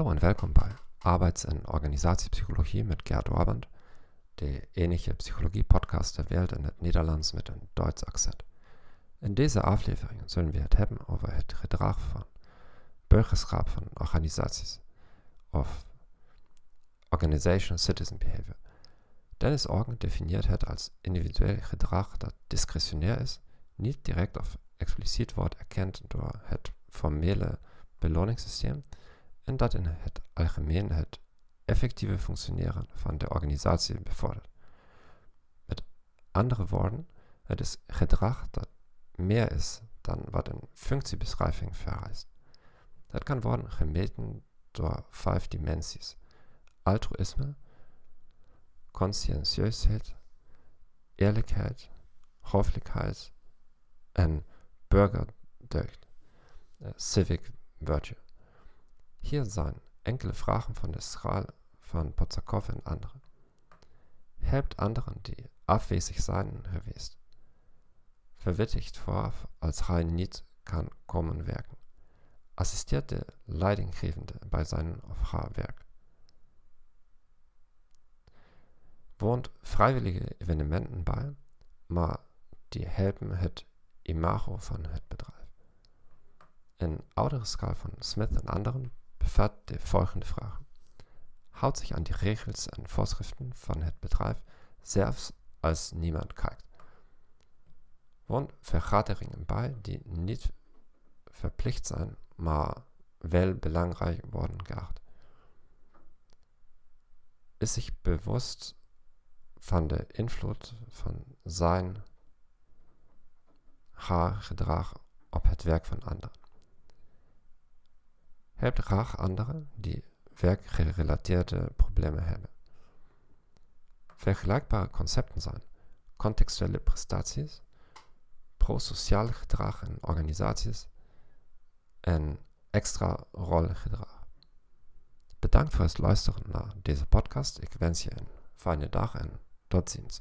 und welkom bij Arbeits- en Organisatiepsychologie met Gerd Orband, de enige Psychologie-Podcast der Welt in het Nederlands mit einem Duits Akzent. In dieser aflevering sollen wir hebben over het gedrag van burgerschap van organisaties, of Organizational Citizen Behavior. Dennis Organ definiert het als individuell Gedrag dat discretionair is, niet direct of expliciet wordt erkend door het formele beloningssysteem en dat in het algemeen het effectieve functioneren van de organisatie bevordert. Met andere woorden, het is gedrag dat meer is dan wat een functiebeschrijving vereist. Dat kan worden gemeten door vijf dimensies. Altruïsme, conscientieusheid, eerlijkheid, hoffelijkheid en burgerdeugd, civic virtue. Hier zijn enkele vragen van de schaal van Potsakov en anderen. Helpt anderen die afwezig zijn geweest. Verwittigt vooraf als hij niet kan komen werken. Assistiert de leidinggevende bij zijn of haar werk. Woont vrijwillige evenementen bij, maar die helpen het imago van het bedrijf. Een oudere van Smith en anderen bevat de volgende vragen. Houdt zich aan die regels en voorschriften van het bedrijf, zelfs als niemand kijkt. Woont vergaderingen bij die niet verplicht zijn, maar wel belangrijk worden geacht. Is zich bewust van de invloed van zijn, haar gedrag het werk van anderen. Helpt graag anderen die werkgerelateerde problemen hebben. Vergelijkbare concepten zijn contextuele prestaties, pro-sociaal gedrag in organisaties en extra rolgedrag. Bedankt voor het naar deze podcast. Ik wens je een fijne dag en tot ziens.